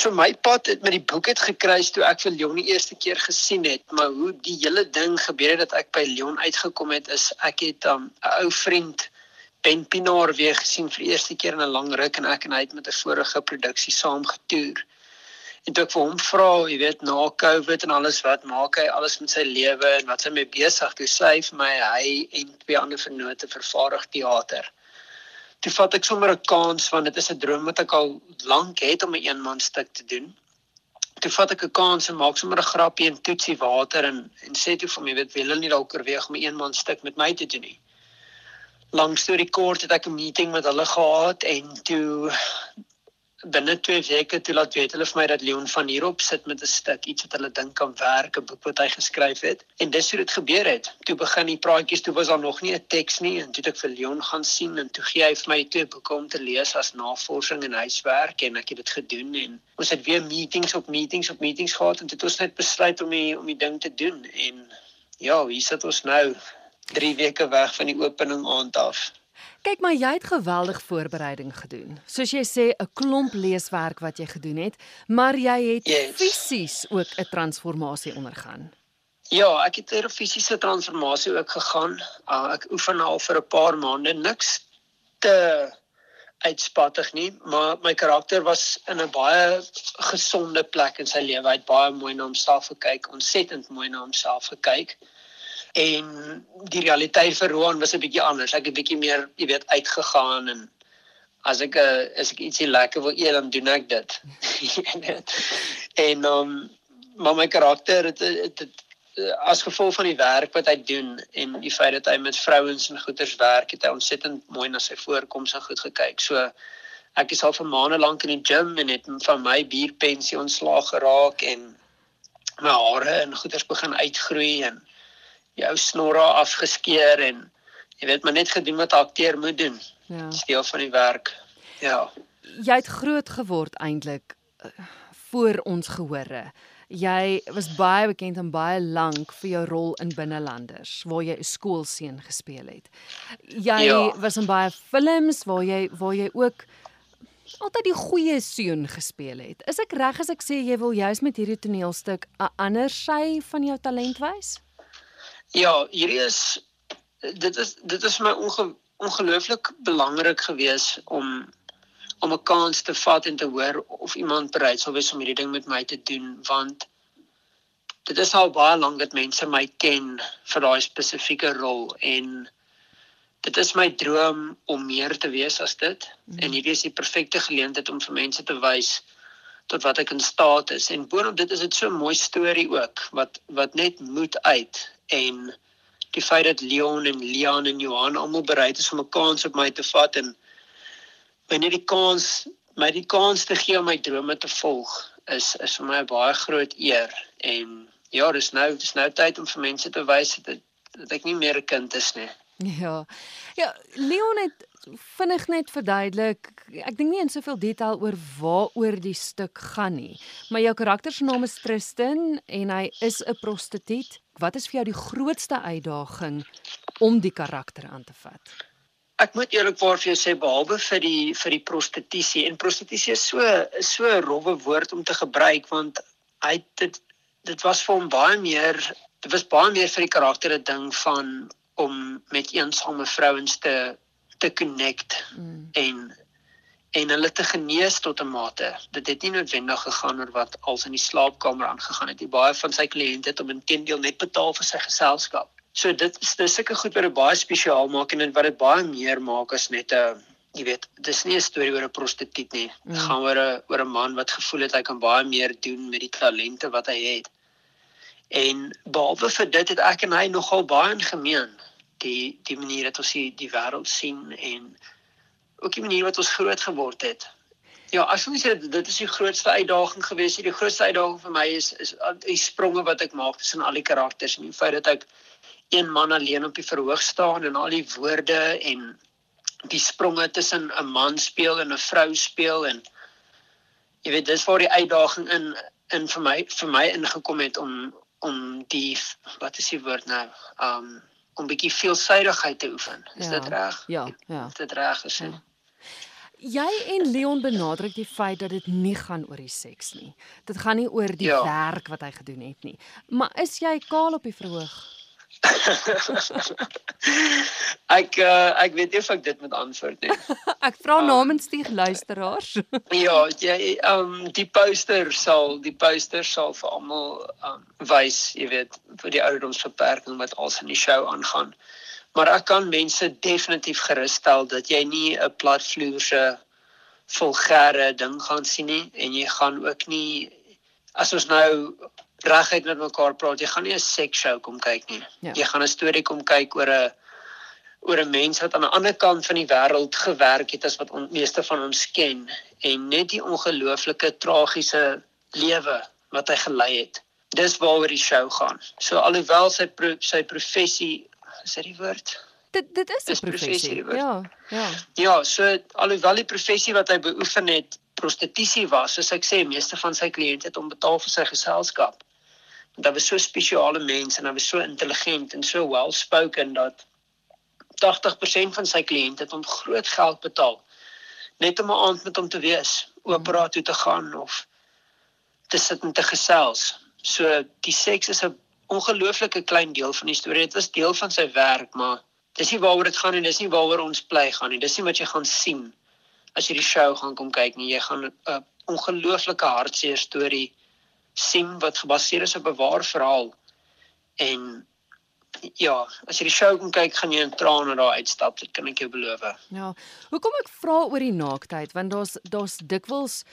so my pad het met die boek het gekruis toe ek vir Leon die eerste keer gesien het, maar hoe die hele ding gebeur het dat ek by Leon uitgekom het is ek het 'n um, ou vriend Ben Pinaar weer gesien vir die eerste keer in 'n lang ruk en ek en hy het met 'n vorige produksie saam getoer. En toe ek vir hom vra, jy weet, na COVID en alles wat maak hy alles met sy lewe en wat hy mee besig is, sê hy vir my hy en twee ander vennote vervaardig teater. Toe vat ek sommer 'n kans want dit is 'n droom wat ek al lank het om 'n een eenman stuk te doen. Toe vat ek 'n kans en maak sommer 'n grappie en toetsie water en en sê toe vir my, weet wil hulle nie dalk oorweeg om 'n een eenman stuk met my te doen nie lang storie kort het ek 'n meeting met hulle gehad en toe binne 2 weke toe laat weet hulle vir my dat Leon van hierop sit met 'n stuk iets wat hulle dink kan werk 'n boek wat hy geskryf het. En dis hoe dit gebeur het. Toe begin die praatjies toe was daar nog nie 'n teks nie en toe het ek vir Leon gaan sien en toe gee hy vir my twee boeke om te lees as navorsing en huiswerk en ek het dit gedoen en ons het weer meetings op meetings op meetings gehad en dit het ons net besluit om die om die ding te doen. En ja hier sit ons nou 3 weke weg van die opening aand af. Kyk maar jy het geweldig voorbereiding gedoen. Soos jy sê 'n klomp leeswerk wat jy gedoen het, maar jy het yes. fisies ook 'n transformasie ondergaan. Ja, ek het 'n fisiese transformasie ook gegaan. Uh, ek oefen al vir 'n paar maande niks te uitspattig nie, maar my karakter was in 'n baie gesonde plek in sy lewe. Hy het baie mooi na homself gekyk, ontsettend mooi na homself gekyk en die realiteit vir Roan was 'n bietjie anders. Ek het 'n bietjie meer, jy weet, uitgegaan en as ek 'n uh, as ek ietsie lekker wil eet, dan doen ek dit. en um maar my karakter het dit as gevolg van die werk wat hy doen en die feit dat hy met vrouens en goeters werk, het hy ontsettend mooi na sy voorkoms en goed gekyk. So ek is al vir maande lank in die gym en het van my bierpensie ontslaag geraak en my hare en goeters begin uitgroei en jou snorre afgeskeer en jy weet maar net gedoen wat 'n akteur moet doen. Ja. Deel van die werk. Ja. Jy het groot geword eintlik uh, voor ons gehore. Jy was baie bekend en baie lank vir jou rol in Binnelanders waar jy 'n skoolseun gespeel het. Jy ja. was in baie films waar jy waar jy ook altyd die goeie seun gespeel het. Is ek reg as ek sê jy wil juis met hierdie toneelstuk 'n ander sy van jou talent wys? Ja, hierdie is dit is dit is my onge, ongelooflik belangrik gewees om om 'n kans te vat en te hoor of iemand bereid sou wees om hierdie ding met my te doen want dit is al baie lank dat mense my ken vir daai spesifieke rol en dit is my droom om meer te wees as dit. Mm. en hierdie is die perfekte geleentheid om vir mense te wys tot wat ek in staat is. En boonop dit is dit so 'n mooi storie ook wat wat net moet uit en die feit dat Leon en Lian en Johan almal bereid is om 'n kans op my te vat en my net die kans my die kans te gee om my drome te volg is is vir my 'n baie groot eer en ja dis nou dis nou tyd om vir mense te wys dat dat ek nie meer 'n kind is nie ja ja Leon het vinnig net verduidelik. Ek dink nie in soveel detail oor waaroor die stuk gaan nie, maar jou karakter se naam is Tristan en hy is 'n prostituut. Wat is vir jou die grootste uitdaging om die karakter aan te vat? Ek moet eerlikwaar vir jou sê behalwe vir die vir die prostitusie en prostitusie is so so 'n rowwe woord om te gebruik want hy dit dit was vir hom baie meer dit was baie meer vir die karakter 'n ding van om met eensame vrouens te te connect mm. en en hulle te genees tot 'n mate. Dit het nie noodwendig gegaan oor wat als in die slaapkamer aangegaan het. Die baie van sy kliënte het om intendeel net betaal vir sy geselskap. So dit is dis sulke goed wat dit baie spesiaal maak en wat dit baie meer maak as net 'n jy weet, dis nie 'n storie oor 'n prostituut nie. Dit mm. gaan oor 'n oor 'n man wat gevoel het hy kan baie meer doen met die talente wat hy het. En behalwe vir dit het ek en hy nogal baie in gemeen die die manier wat ons die, die wêreld sien en ook die manier wat ons groot geword het. Ja, as ons sê dit is die grootste uitdaging gewees, die grootste uitdaging vir my is is die spronge wat ek maak tussen al die karakters en die feit dat ek een man alleen op die verhoog staan en al die woorde en die spronge tussen 'n man speel en 'n vrou speel en jy weet dis waar die uitdaging in in vir my vir my ingekom het om om die wat is die woord nou? Um om bietjie veelsidigheid te oefen. Is ja, dit reg? Ja, ja. Is dit reg gesê? Ja. Jy en Leon benadruk die feit dat dit nie gaan oor die seks nie. Dit gaan nie oor die Ja. werk wat hy gedoen het nie. Maar is jy kaal op die verhoog? ek uh, ek weet nie of ek dit moet antwoord nie. Ek vra Um, namens die luisteraars. Ja, jy um die poster sal die poster sal vir almal um wys, jy weet, vir die ouderdomsbeperking wat als in die show aangaan. Maar ek kan mense definitief gerusstel dat jy nie 'n platvloerse vulgêre ding gaan sien nie en jy gaan ook nie as ons nou reguit met mekaar praat, jy gaan nie 'n seksshow kom kyk nie. Ja. Jy gaan 'n storie kom kyk oor 'n oor 'n mens wat aan die ander kant van die wêreld gewerk het as wat ons meeste van ons ken en net die ongelooflike tragiese lewe wat hy gelei het. Dis waaroor die show gaan. So alhoewel sy pro, sy professie is dit die woord? Dit dit is 'n professie, professie. Ja, ja. Ja, so alhoewel die professie wat hy beoefen het prostitusie was, soos ek sê, meeste van sy kliënte het hom betaal vir sy geselskap. Want hy was so spesiale mens en hy was so intelligent en so well spoken dat 80% van sy kliënte het hom groot geld betaal net om 'n aand met hom te wees, opera toe te gaan of te sit en te gesels. So die seks is 'n ongelooflike klein deel van die storie. Dit was deel van sy werk, maar dis nie waaroor dit gaan en dis nie waaroor ons bly gaan nie. Dis nie wat jy gaan sien as jy die show gaan kom kyk nie. Jy gaan 'n ongelooflike hartseer storie sien wat gebaseer is op 'n waar verhaal. En ja, as jy die show kom kyk, gaan jy in trane daar uitstap, dit kan ek jou beloof. Ja. Hoekom ek vra oor die naaktheid want daar's daar's dikwels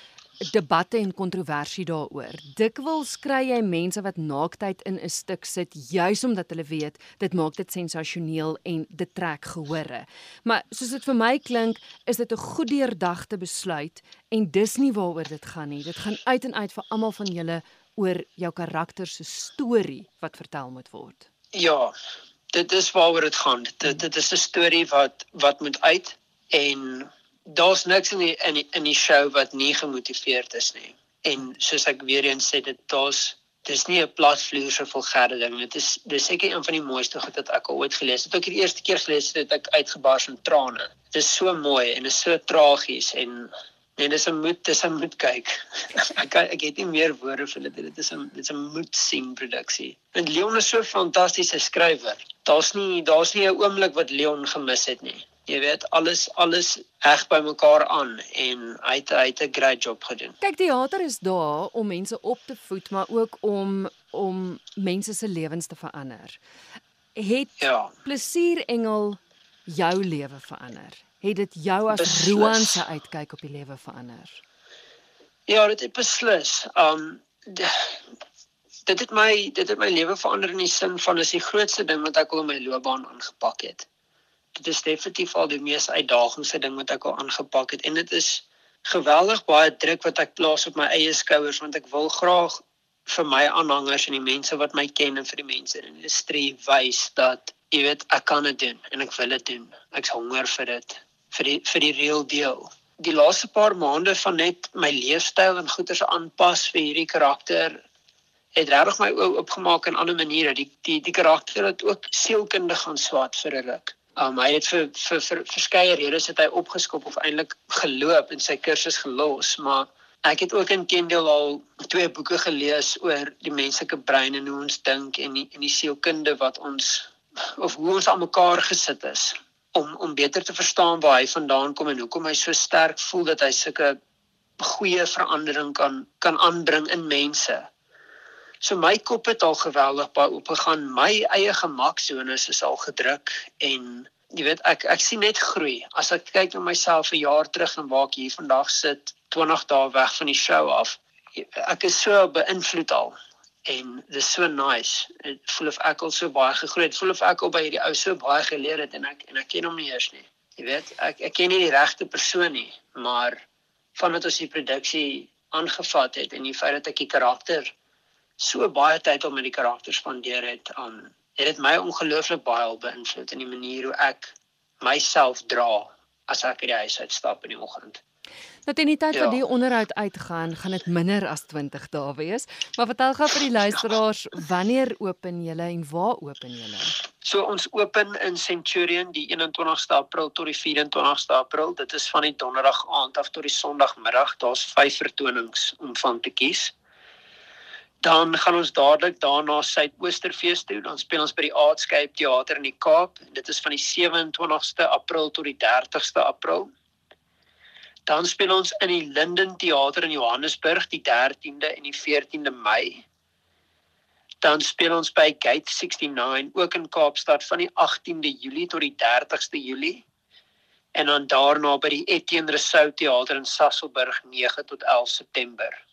debatte en kontroversie daaroor. Dikwels kry jy mense wat naaktheid in 'n stuk sit juis omdat hulle weet dit maak dit sensasioneel en dit trek gehore. Maar soos dit vir my klink, is dit 'n goed deurdagte besluit en dis nie waaroor dit gaan nie. Dit gaan uit en uit vir almal van julle oor jou karakter se storie wat vertel moet word. Ja, dit is waaroor dit gaan. Dit dit is 'n storie wat wat moet uit en daar's niks in die in die, in die show wat nie gemotiveerd is nie. En soos ek weer eens sê, dit daar's dis nie 'n platvloerse vulgêre ding. Dit is dis seker een van die mooiste goed wat ek al ooit gelees het. Ek dit die eerste keer gelees het, het ek uitgebars in trane. Dit is so mooi en is so tragies en Nee, dis 'n moed, dis 'n moed kyk. ek ek het nie meer woorde vir dit. Dit is 'n dit is 'n moed sien produksie. En Leon is so 'n fantastiese skrywer. Daar's nie daar's nie 'n oomblik wat Leon gemis het nie. Jy weet, alles alles heg by mekaar aan en hy het hy het 'n great job gedoen. Kyk, teater is daar om mense op te voed, maar ook om om mense se lewens te verander. Het Ja. Plesier Engel jou lewe verander? Het dit jou as Beslis. Roan se uitkyk op die lewe verander? Ja, dit het beslis. Um dit het my dit het my lewe verander in die sin van is die grootste ding wat ek al in my loopbaan aangepak het. Dit is definitief al die mees uitdagendste ding wat ek al aangepak het en dit is geweldig baie druk wat ek plaas op my eie skouers want ek wil graag vir my aanhangers en die mense wat my ken en vir die mense in die industrie wys dat jy weet ek kan dit doen en ek wil dit doen. Ek's honger vir dit vir die vir die real deal die laaste paar maande van net my leefstyl en goeders aanpas vir hierdie karakter het regtig my oë oopgemaak in ander maniere. Die die die karakter het ook sielkundig gaan swat vir 'n ruk. Um hy het vir vir vir verskeie redes het hy opgeskop of eintlik geloop en sy kursus gelos, maar ek het ook in Kendall al twee boeke gelees oor die menslike brein en hoe ons dink en die en die sielkunde wat ons of hoe ons aan mekaar gesit is om om beter te verstaan waar hy vandaan kom en hoekom hy so sterk voel dat hy sulke goeie verandering kan kan aanbring in mense. So my kop het al geweldig baie oopgegaan. My eie gemaksones is al gedruk en jy weet ek ek sien net groei. As ek kyk na myself 'n jaar terug en waar ek hier vandag sit, 20 dae weg van die show af. Ek is so beïnvloed al en dis so nice. Dit voel of ek al so baie gegroei het. Voel of ek al by hierdie ou so baie geleer het en ek en ek ken hom nie eers nie. Jy weet, ek ek ken nie die regte persoon nie, maar vandat ons die produksie aangevat het en die feit dat ek die karakter so baie tyd om met die karakter spandeer het, um, het dit my ongelooflik baie beïnvloed in die manier hoe ek myself dra as ek uit die huis uitstap in die oggend. Nou teen die tyd Ja. wat die onderhoud uitgaan, gaan dit minder as 20 dae wees. Maar vertel gou vir die luisteraars, wanneer open julle en waar open julle? So ons open in Centurion die 21ste April tot die 24ste April. Dit is van die donderdag aand af tot die Sondagmiddag. Daar's 5 vertonings om van te kies. Dan gaan ons dadelik daarna Suidoosterfees toe. Dan speel ons by die Artscape Theater in die Kaap. Dit is van die 27ste April tot die 30ste April. Dan speel ons in die Linden Theater in Johannesburg die 13de en die 14de Mei. Dan speel ons by Gate 69 ook in Kaapstad van die 18de Julie tot die 30ste Julie. En dan daarna by die Etienne Rousseau Theater in Sasolburg 9 tot 11 September.